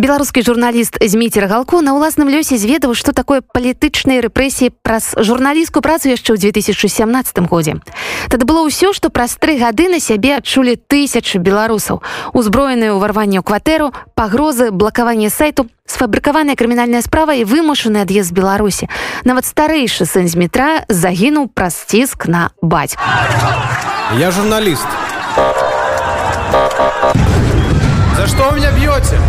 беларускі журналіст зміцер галку на ўласным лёсе зведаў што такое палітычныя рэпрэсіі праз журналістскую працу яшчэ ў 2017 годзе. Тады было ўсё што праз тры гады на сябе адчулі тысячы беларусаў. Узброеныя ўварванне ў кватэру пагрозы блакаванне сайту сфабрыкаваная крымінальная справа і вымушаны ад'езд беларусі. Нават старэйшы сын з метра загінуў праз ціск на бацьку. Я журналіст. За что вы меня бьете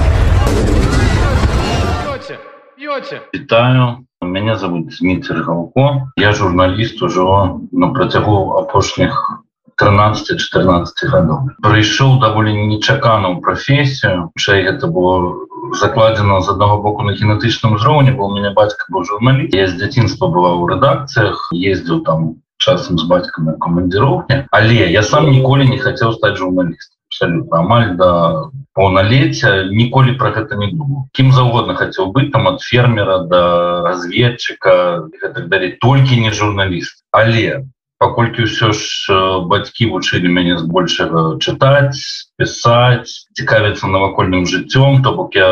Вітаю. Меня зовут Дмитрий Галко. Я журналіст ужо на працягу апошніх 13-14 гадоў прыйшоў даволі нечаканую прафесію чай гэта было закладзена з аднаго боку на генетычным узроўні бо у меня бацька быў журналіст. Я з дзяцінства была ў рэдакцыях ездзіў там часам з бацькам на камандзіроўне але я сам ніколі не хацеў стаць журналістам абсолютно амаль до паўналетия ніколі про гэта не думал. Кім заўгодна хотел быть там от фермера до разведчика так далее только не журналіст але паколькі ўсё ж бацькі вучылі мяне збольшага чытаць пісаць цікавіцца навакольным жыццём то бок я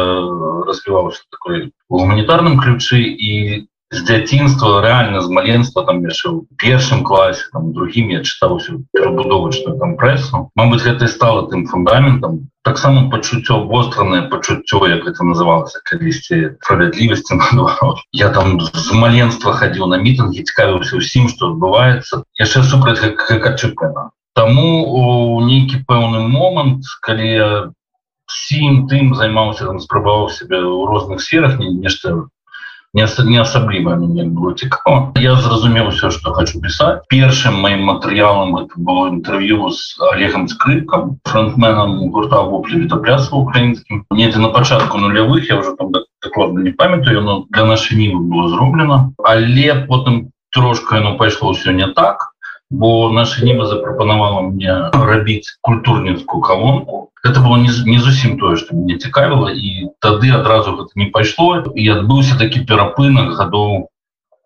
развіваўся такой гуманітарным ключы і з дзяцінства реально з маленства там яшчэ ў першым класе там другім я чытаўся перабудовачную там прэсу. Мабыць гэта стала тым фундаментам. Таксама пачуццё востранае пачуццё як это называлася калісьці справядлівасці я там з маленства хадзіў на мітынгі цікавіўся ўсім што адбываецца. Яшчэ супраць качупена Таму у нейкі пэўны момант калі я сім тым займаўся там спрабаваў себе ў розных сферах нешта не не асабліва мне было цікаво я зразумеў все что хочу писать. Першым моим матэрыялам это было інтерв'ю с олегом скрыпкам фронтменом гурта воплевітапляса украінскім недзе на пачатку нулявых я уже там докладно не памятаю но для нашай нівы было зроблена але потым трошка оно пайшло все не так бо наша ніба запрапанавала мне рабіць культурніцкую колонку. Это было не, не зусім тое что мне цікавіла і тады адразу гэта не пайшло і адбыўся такі перапынак гадоў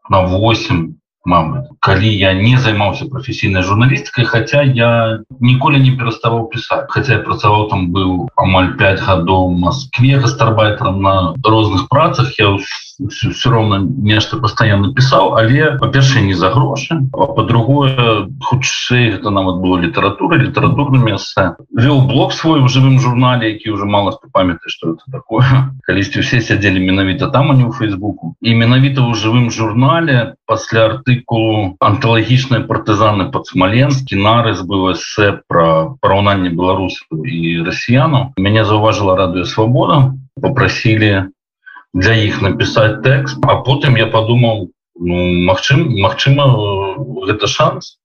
на 8 мамы калі я не займаўся професійнай журналісткай хотя я ніколі не пераставаў пісаць хотя я працаваў там быў амаль 5 гадоў Москве гастарбайтерам на розных працах я все равно нешта постоянно писал. Але по-першае не за грошы по-другое хутчэй это нават было літаратура літаратурна месца вел блог свой в жывым журнале які уже мало хто памяты что это такое. Калісьці все сядзелі менавіта там они у фейсбуку і менавіта ў жывым журнале пасля артыкулу анталагічныя партызаны под смоленскі нарыс было эссе про параўнанне беларусаў і расіяну мяне заўважыла радыё свабода попросили для іх написать текст а потым я подумал ну, Мачым Мачыма гэта шанс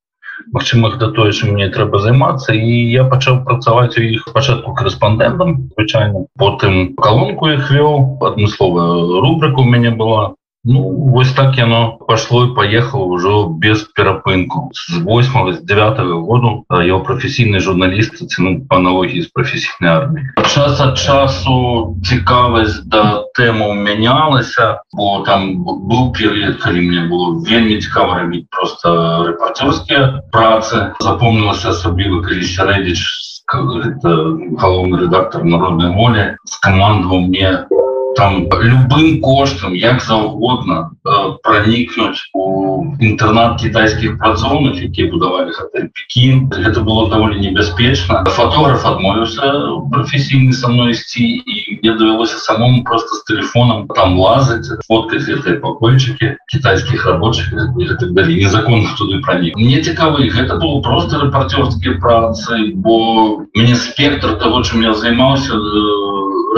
Мачыма гэта тое чым мне трэба займацца. І я пачаў працаваць у іх пачатку корэспандэнтам звычайно потым колонку іх вёў адмысловая рубрика у мяне была Ну, вось так яно пошло и поехало ўжо без перапынку з 8 з 9 году его професійны журналіст цену по аналогіі з професійнай армії час ад часу цікавасць да тэму мянялася бо там быў перыяд калі мне было вельмі цікава рабіць просто рэпарцёрскія працы. Запомнілася асабліва калі сярэдзіч галоўны рэдактор народной волі скамандваў мне у там любым коштам як заўгодна э, проникнуть у інтэрнат китайскіх працоўных якія будавалі пекін. Это было даволі небяспечна. Фотограф адмовіўся професійны со мной ісці і мне давялося самому просто с телефоном там лазать фоткать гэтай пакойчыкі китайскіх рабочих так далее незаконно туды проник мне цікавы гэта было просто рэпарцёрскія працы бо мне спектр того чым я займаўся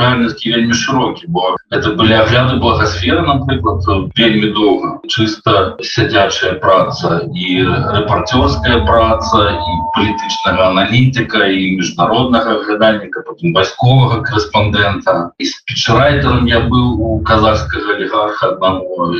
э, рэальнасці вельмі шырокі бо это былі агляды благасферы напрыклад вельмі доўга чыста сядзячая праца і рэпарцёрская праца і палітычнага аналітыка і міжнароднага глядальніка потом вайсковага корэспандэнта і спічрайтером я быў у казахскага алігарха аднаго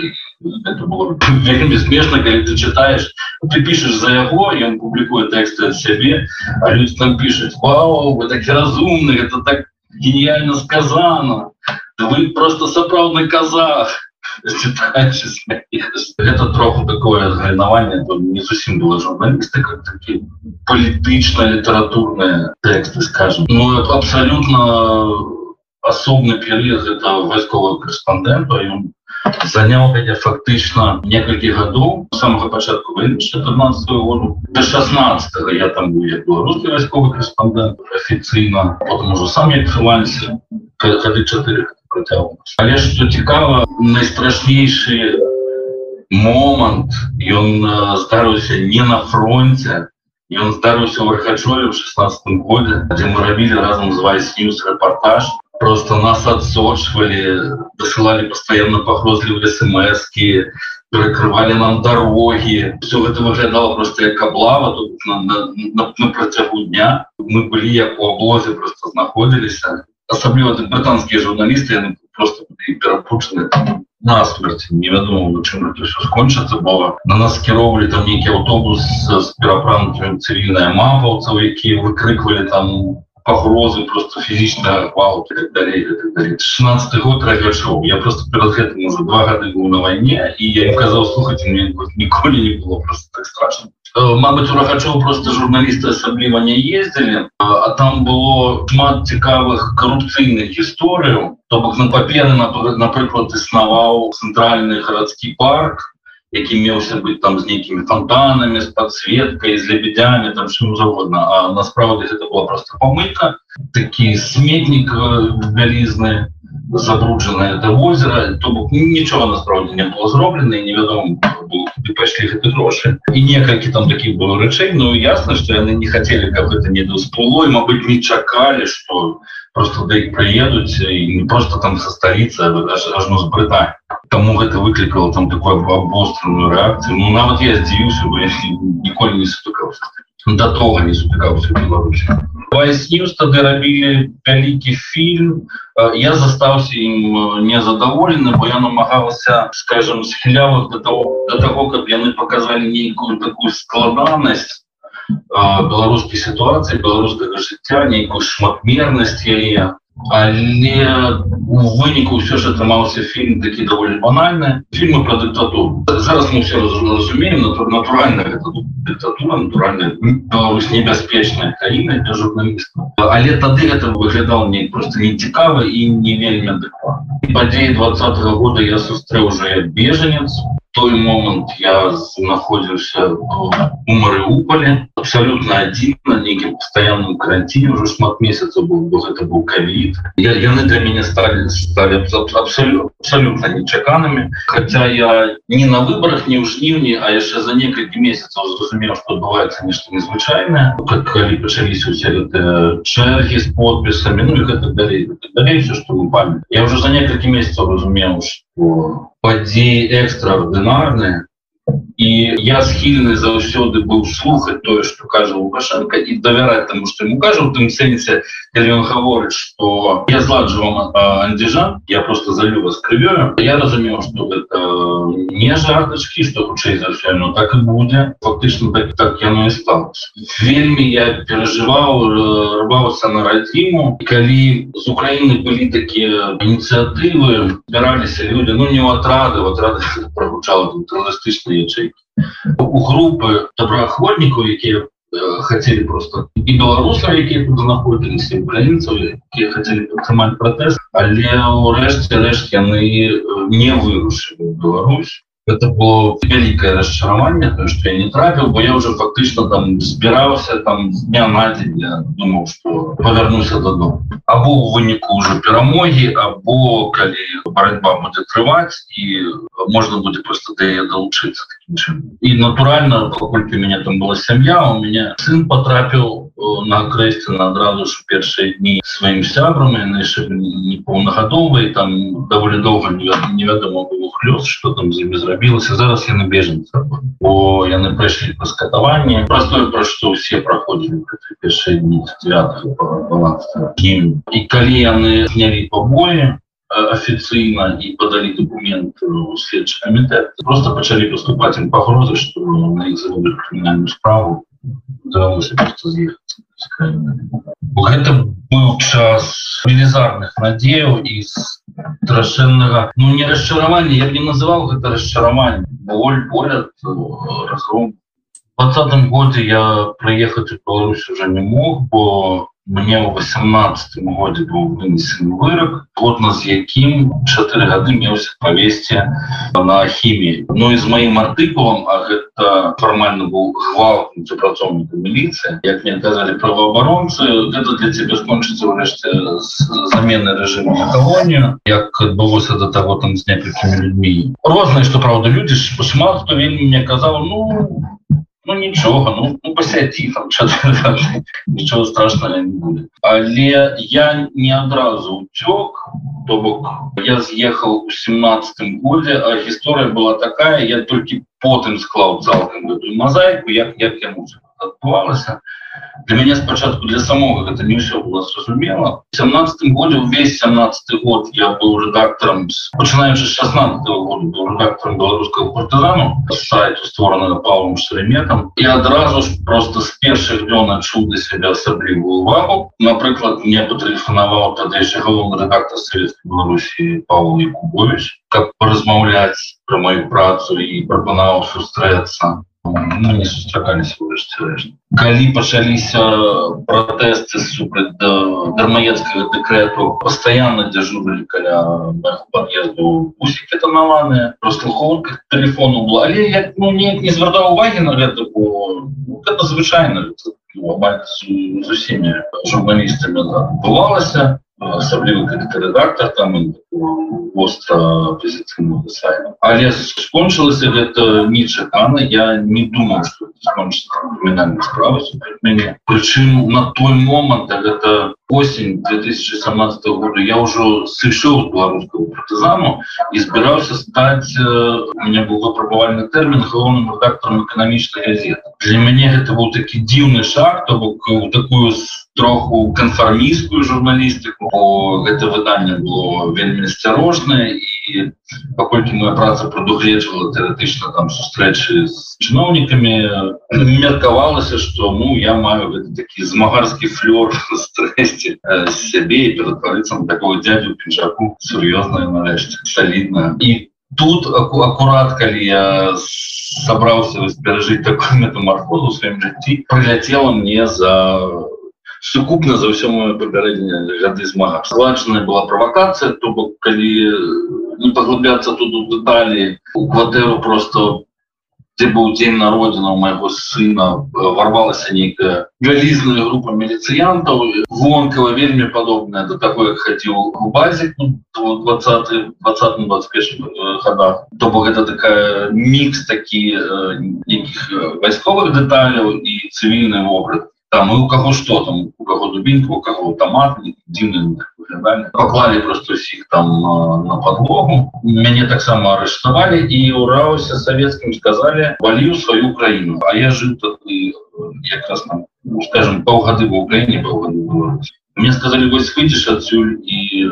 это было вельмі смешна калі ты читаешь ты пишешь за яго он публікуе тэксты ад сябе а люди там пишуць Вау вы такі разумны это так гениально сказано вы просто сапраўдны казах это троху такое згайнаванне не зусім было журналісты как такі палітычна літаратурныя тэксты скажем ну абсолютно асобны перыяд это вайскового корэспондэнта ён занял мяне фактычна некалькі гадоў самого пачатку войны 14 году до 16 я там быў як беларускі вайсковы корэспондент афіцыйна потом уже сам як фрилансе хады 4 працяў але что цікава найстрашнейшы момант ён здарыўся не на фронте ён здарыўся в архачове в 16 годзе дзе мы рабілі разам з вайс news рэпортаж просто нас отсочвали досылали постоянно погрозливые смски перекрывали нам дороги. Все это выглядало просто як облава тут на, на, на, на протягу дня. Мы были як у облозе просто знаходились асабліва британские журналисты просто перапучаны насмерть невядома чым это все скончыцца было. На нас кіроўвалі там нейкі аўтобус с перапранутым цывільная мапаўцаў якія выкрыквалі там погрозы просто фізічна гвалт так далей так далей 16 год рагачоў я просто перад гэтым уже два гады быў на вайне і я им казаў слухаць мне ніколі не было просто так страшно Мабыць урахачоў просто журналісты асабліва не ездзілі а там было шмат цікавых карупцыйных гісторыяў то бок на паперы напрыклад існаваў цэнтральны гарадскі парк які меўся быць там з нейкімі фонтанамі з подсветкой з лебедями там чым заводна а насправді это была просто помылка такі сметнік вялізны забруджанае это озера. То бок нічого насправді не было зроблена і невядома пайшлі гэты грошы і некалькі там таких было рэчэй Ну ясно что яны не хотели каб это не досплыло і Мабыць не чакалі что просто да іх прыедуць і просто там со столицы ажно з Брытані тому гэта выклікала там такую обостранную реакцию. Ну нават я здзівіўся бы ніколі не сутыкаўся до того не сутыкаўся Беларусі тады рабілі вялікі фільм я застаўся ім незадаволены бо я намагалася скажем схілявых до того до того каб яны показалі нейкую такую складанасць беларускай сітуацыі беларускага жыцця нейкую шматмернасць яе. Але у выніку ўсё ж атрымаўся фільм такі даволі банальны фільмы про дыктатуру. Зараз мы все разумеем натуральна дыктатура натуральная Беларусь небяспечная краіна для журналіста але тады это выглядал не просто не цікава і не вельмі адэкватна. Падзеі двадцатого года я сустрэў уже бежанец той момант я знаходзіўся у Марыуполе абсолютно один на нейкім постоянным каранціне уже шмат месяцаў был бо гэта был ковид яны для мяне стали стали абсолютно абсолютно нечаканымі хотя я не на выборах не ў жніўні а яшчэ за некалькі месяцаў зразумеў что адбываецца нешта незвычайное как калі пачаліся усе чэргі с подпісамі ну гэта далей далей все что мы памят я уже за некалькі месяцаў разумеў что падзеі экстраордынарныя і я схільны заўсёды быў слухаць тое что кажа лукашенко і давяраць тому что ему кажа у тым сэнсе калі он гаворыць что я зладжу вам андзіжа я просто залю вас крывёю я разумеў что это не жартачки что хутчэй за все но так и будзе фактычна так так яно і стал вельмі я перажываў рваўся на радзіму калі з Украіны былі такія ініцыятывы збіраліся люди ну не ў атрады в атрады прогучала тэрарыстычныя у групы добраахвотнікаў якія хотели просто і беларуса якія тут знаходзіліся украінцаў якія хотели падтрымаць пратэст але ўрэшце рэшт яны не вырушылі Беларусь это было вялікае расчараванне то что я не трапіў бо я уже фактычна там збіраўся там дня на дзень я думаў что павярнуся дадому або у выніку уже перамогі або калі барацьба будзе трываць і можна будзе просто да далучыцца і натуральна паколькі у меня там была сям'я у меня сын потрапіў на крэсце на адразу ж першыя дні сваім сябрам непоўнагадовай там даволі доўга невядома было хлёс что там з імі зрабілася. Зараз яны бежанцы бо яны прыйшлі па скатаванне простое пра што ўсе праходзілі першыя дні і калі яны знялі побоі офіцыйна і подалі документ следчы камітэт просто пачалі поступаць ім пагрозы што на іх заводят крымінальную справу удалося просто з'ехаць гэта быў час велізарных надзеяў і страшэннага ну не расчараванне я не называў гэта расчараванне боль болят разром двадцатым годзе я прыехаць у Беларусь уже не мог бо мне ў 18 годзе быў вынесен вырак плотна з якім чатыры гады меўся павесці на хіміі Ну і з маім артыкулам а гэта фармальна быў гвал супрацоўніка міліцыі як мне казалі праваабаронцы гэта для цябе скончыцца ўрэшце замены рэжыму на калонію як адбылося до того там з некалькімі людьми розныя што праўда людзі шмат хто вельмі мне казаў ну ну нічога ну, ну пасядзі там нічого страшного не будет але я не адразу уцёк то бок я з'ехал у семнадцатым годзе а гісторыя была такая я толькі потым склаў цалкам эту мозаику як як я музыку адбывалася для мяне спачатку для самого гэта не ўсё было зразумела 17 годзе увесь 17 год я быў редактором пачынаючы 16 года редактором беларускага партызану сайту створанага павлом шереметом. І адразу ж просто з першых днён адчуў для себя асаблівую увагу. Напрыклад мне патэлефанаваў тады яшчэ галоўны редактор советской беларусі павел якубович как паразмаўляць про мою працу і прапанаваў сустрэцца не сустракались калі пачаліся протэсты супраць дармаецкага дэкрэту постоянно дзяжурылі каля под'езду усікі танаваныя прослуховка телефону была але я ну, не, не звяртаў увагі на гэта бо ну, это звычайна з усімі журналістамі бывалася асабліва рэдактор там востра пазіцыйного сайта. Але скончылася гэта нечакана я не думаю что криминальных справ мяне. Прычым на той момант гэта осень 2017 года я ўжо сышоў з беларускаго партызану і збіраўся стаць у меня был выпрабавальны тэрмін галоўным рэдактором эканамічнай газеты. Для мяне гэта быў такі дзіўны шаг то бок у такую троху канфармійскую журналістыку гэта выданне было вельмі асцярожнае і паколькі моя праца прадугледжвала тэоретычна там сустрэчы з чыноўнікамі меркавалася что ну я маю такі змагарскі флёр стрэсці сябе і ператварыцца такого дядю пінжаку сур'ёзная нарэшце салідна і тут акурат калі я сабраўся перажыць такую метамарфозу сваім жыцці прыляцела мне за сукупна за ўсё мое папярэдні гады змага складчаная была правакацыя то бок калі не паглубляцца тут у дэталі у кватэру просто дзе быў дзень народзіна майго сына ворвалася нейкая вялізная група міліцыянтаў вонкава вельмі падобная до такой хадзіў у базе 20 20 21 годах. То бок гэта такая мікс такі нейкіх вайсковых дэталяў і цывільны вопрат там и у кого что там у кого дубинку у кого томат поклали просто всех там на подлогу мяне таксама арыштавали и ураўся советским сказали валю свою украину а я жил як раз там ну, скажем полгоды в украине мне сказали вось выйдешь отсюль и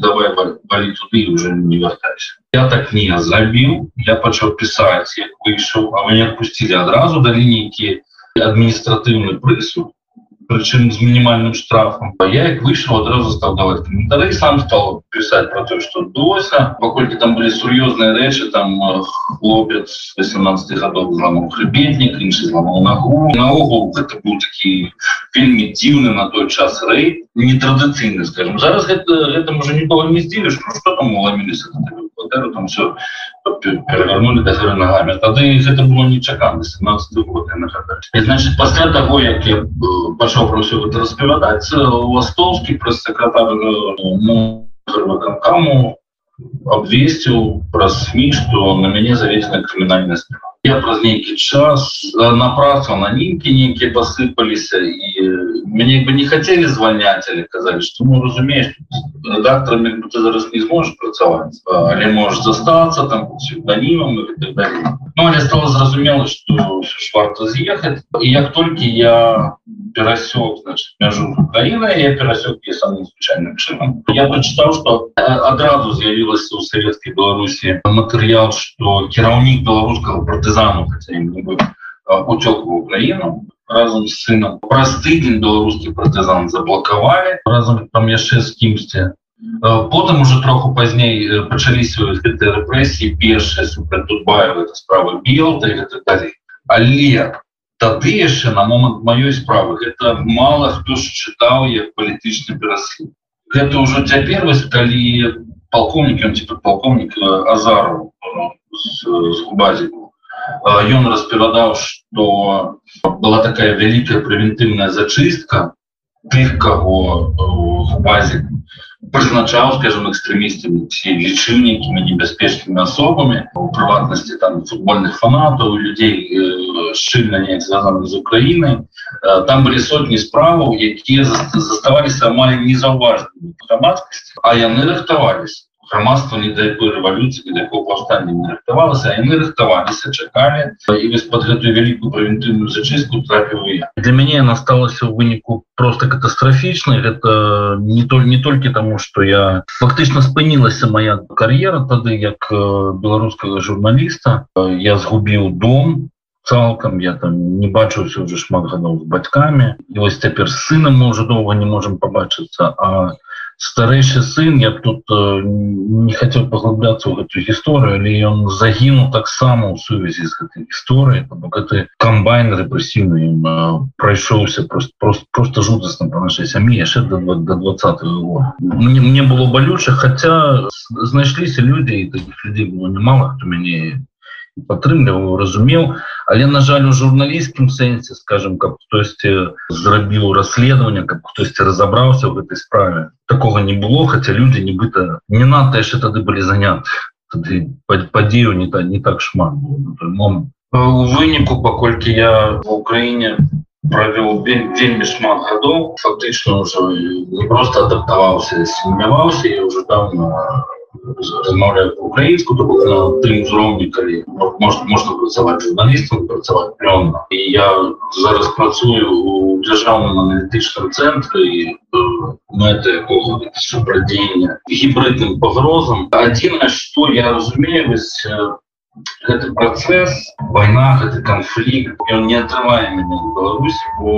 давай вали туды уже не вяртаюсь я так не забіў я пачаў писать выйшаў а вы не отпустили адразу до линейки адміністратыўны прысуд прычым з мінімальным штрафам я як выйшаў адразу стал даваць каментары сам стал пісаць про то что дося паколькі там былі сур'ёзныя рэчы там хлопец 18 гадоў зламаў хребетнік іншы зламаў нагу наогул гэта быў такі вельмі дзіўны на той час рэй нетрадыцыйны скажем. Зараз гэта гэта можа нікого не здзівіш ну, что там уламіліся кватэру там все перевернули да ногами тады гэта было нечакана 17 год значит пасля того як я пашоў про все это распавядаць ластовскі пресс-секретар каму обвесціў праз сми что на мяне заведена крымінальная справа я праз нейкі час на працу на німкі нейкія посыпаліся і мяне бы не хотели звальняць але казалі что ну разумееш редакторами ты зараз не зможешь працаваць але можешь застаться там псевдонімом ну, але стало зразумела что варта з'ехаць і як толькі я перасек между Украина я перасек самым случайным чынам я прочитал что адразу з'явілася у советской беларусі матэрыял что кіраўнік беларускага партызану утек в Украину разом с сыном. Праз тыдзень беларускі партызан заблокавалі разом там яшчэ з кімсьці потым уже троху пазней пачаліся гэтыя рэпрэсіі першая супер тутбаева справа бел далей але тады яшчэ на момант маёй справы это мало хто ж чытаў як палітычны пераслед. Гэта ўжо цяпер вось калі полковник он типа полковник азару з губазіку ён распавядаў что была такая вялікая прэвентыўная зачыстка тых кого в базе прызначаў скажем экстрэмістамі ці лічыльнікамі небяспечнымі асобамі у прыватнасці там футбольных фанатаў людзей шчыльна неяк звязаны з Украінай там былі сотні справаў якія заставаліся амаль незаўважнымі грамадскасці а яны рыхтаваліся грамадства не да якой рэвалюцыі да якого паўстання не рыхтавалася яны рыхтаваліся чакалі і вось под гэтую вялікую правентыўную зачыстку трапіў я. Для мяне она сталася ў выніку просто катастрафічнай гэта не толь не толькі таму что я фактычна спынілася моя кар'ера тады як беларускага журналіста я згубіў дом цалкам я там не бачыўся уже шмат гадоў з бацькамі. І вось цяпер сынам мы уже доўга не можем побачыцца а старэйшы сын я тут э, не хотел паглубляться ў гэтую гісторыю але ён загінуў таксама ў сувязі з гэтай гісторыяй. Гэты комбайн рэпрэсіўны э, прайшоўся просто просто просто жудасна по нашай сям'і яшчэ до до двадцатого мне, мне было балюча хотя знайшліся людзі таких людзей было немало хто мяне падтрымліваў разумеў але на жаль у журналісцкім сэнсе скажем каб хтосьці зрабіў расследаванне каб хтосьці разабраўся ў гэтай справе такого не было хотя люди нібыта не надо яшчэ тады былі заняты. Падзею не так не так шмат у выніку паколькі я в Украіне провел вельмі шмат гадоў фактычна уже не просто адаптаваўся сумняваўся я уже давно размаўляю украінску то на тым узроўні калі может можна працаваць журналістам працаваць плённа і я зараз працую у дзяржаўным аналітычным цэнтры і мэты якога супрадзення гібридным пагрозам адзінае что я разумею гэты працэс вайна гэты канфлікт ён не атрымае мяне Беларусь бо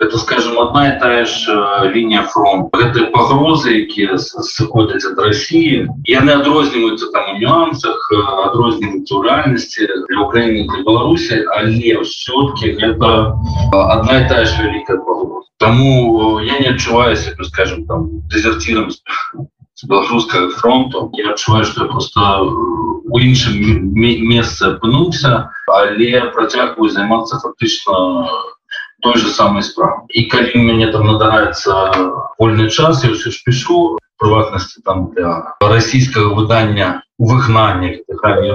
это скажем одна и тая ж э, линия фронт это погрозы якія сыходзяць от России яны адрозніваются там у нюансах адрозніваюцца ў реальности. Для Украины для Беларуси але все-таки это одна и тая ж великая погроза. Тому я не адчуваю себе скажем там дезертиром с беларускага фронту я адчуваю что просто у іншым месцы апынуўся але працягваю займацца фактычна той же самой справы і калі мяне там надараецца вольны час я все ж пишу прыватнасці там для расійскага выдання выгнання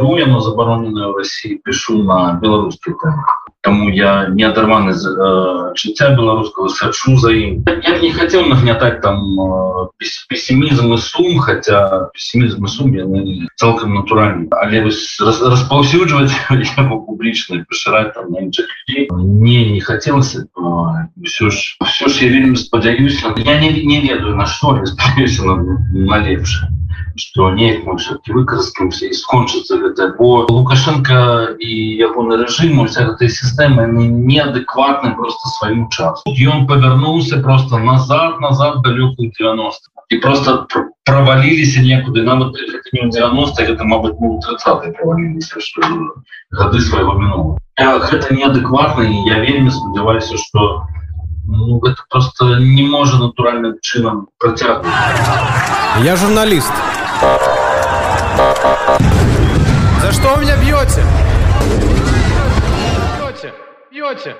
руя но забароненая в России пишу на беларускі тэмах Таму я не адарваны з э, жыцця беларускага сачу за ім. Я не хацеў нагнятаць там э, пессімізм і сум, хаця пессімізм і сум яны цалкам натуральны. Але рас, распаўсюджваць яго публічна пашыраць там на іншых людзей не не хацелася ўсё ж ўсё ж я вельмі спадзяюся. Я не, не ведаю на што я спадзяюся на, на лепшае что неяк мы все-таки выкарскаемся и скончится гэта бо лукашенко и ягоны режим вся этой системы неадекватным просто сваім час ён повернулся просто назад назад далекую 90 и просто провалились некуды нават 90 это мабыць 30 провалились гады своего минула это неадекватно и я вельмі спадзяваюся что ну, это просто не может натуральным чынам протягивать я журналист За что вы меня бьете? Бьете, бьете.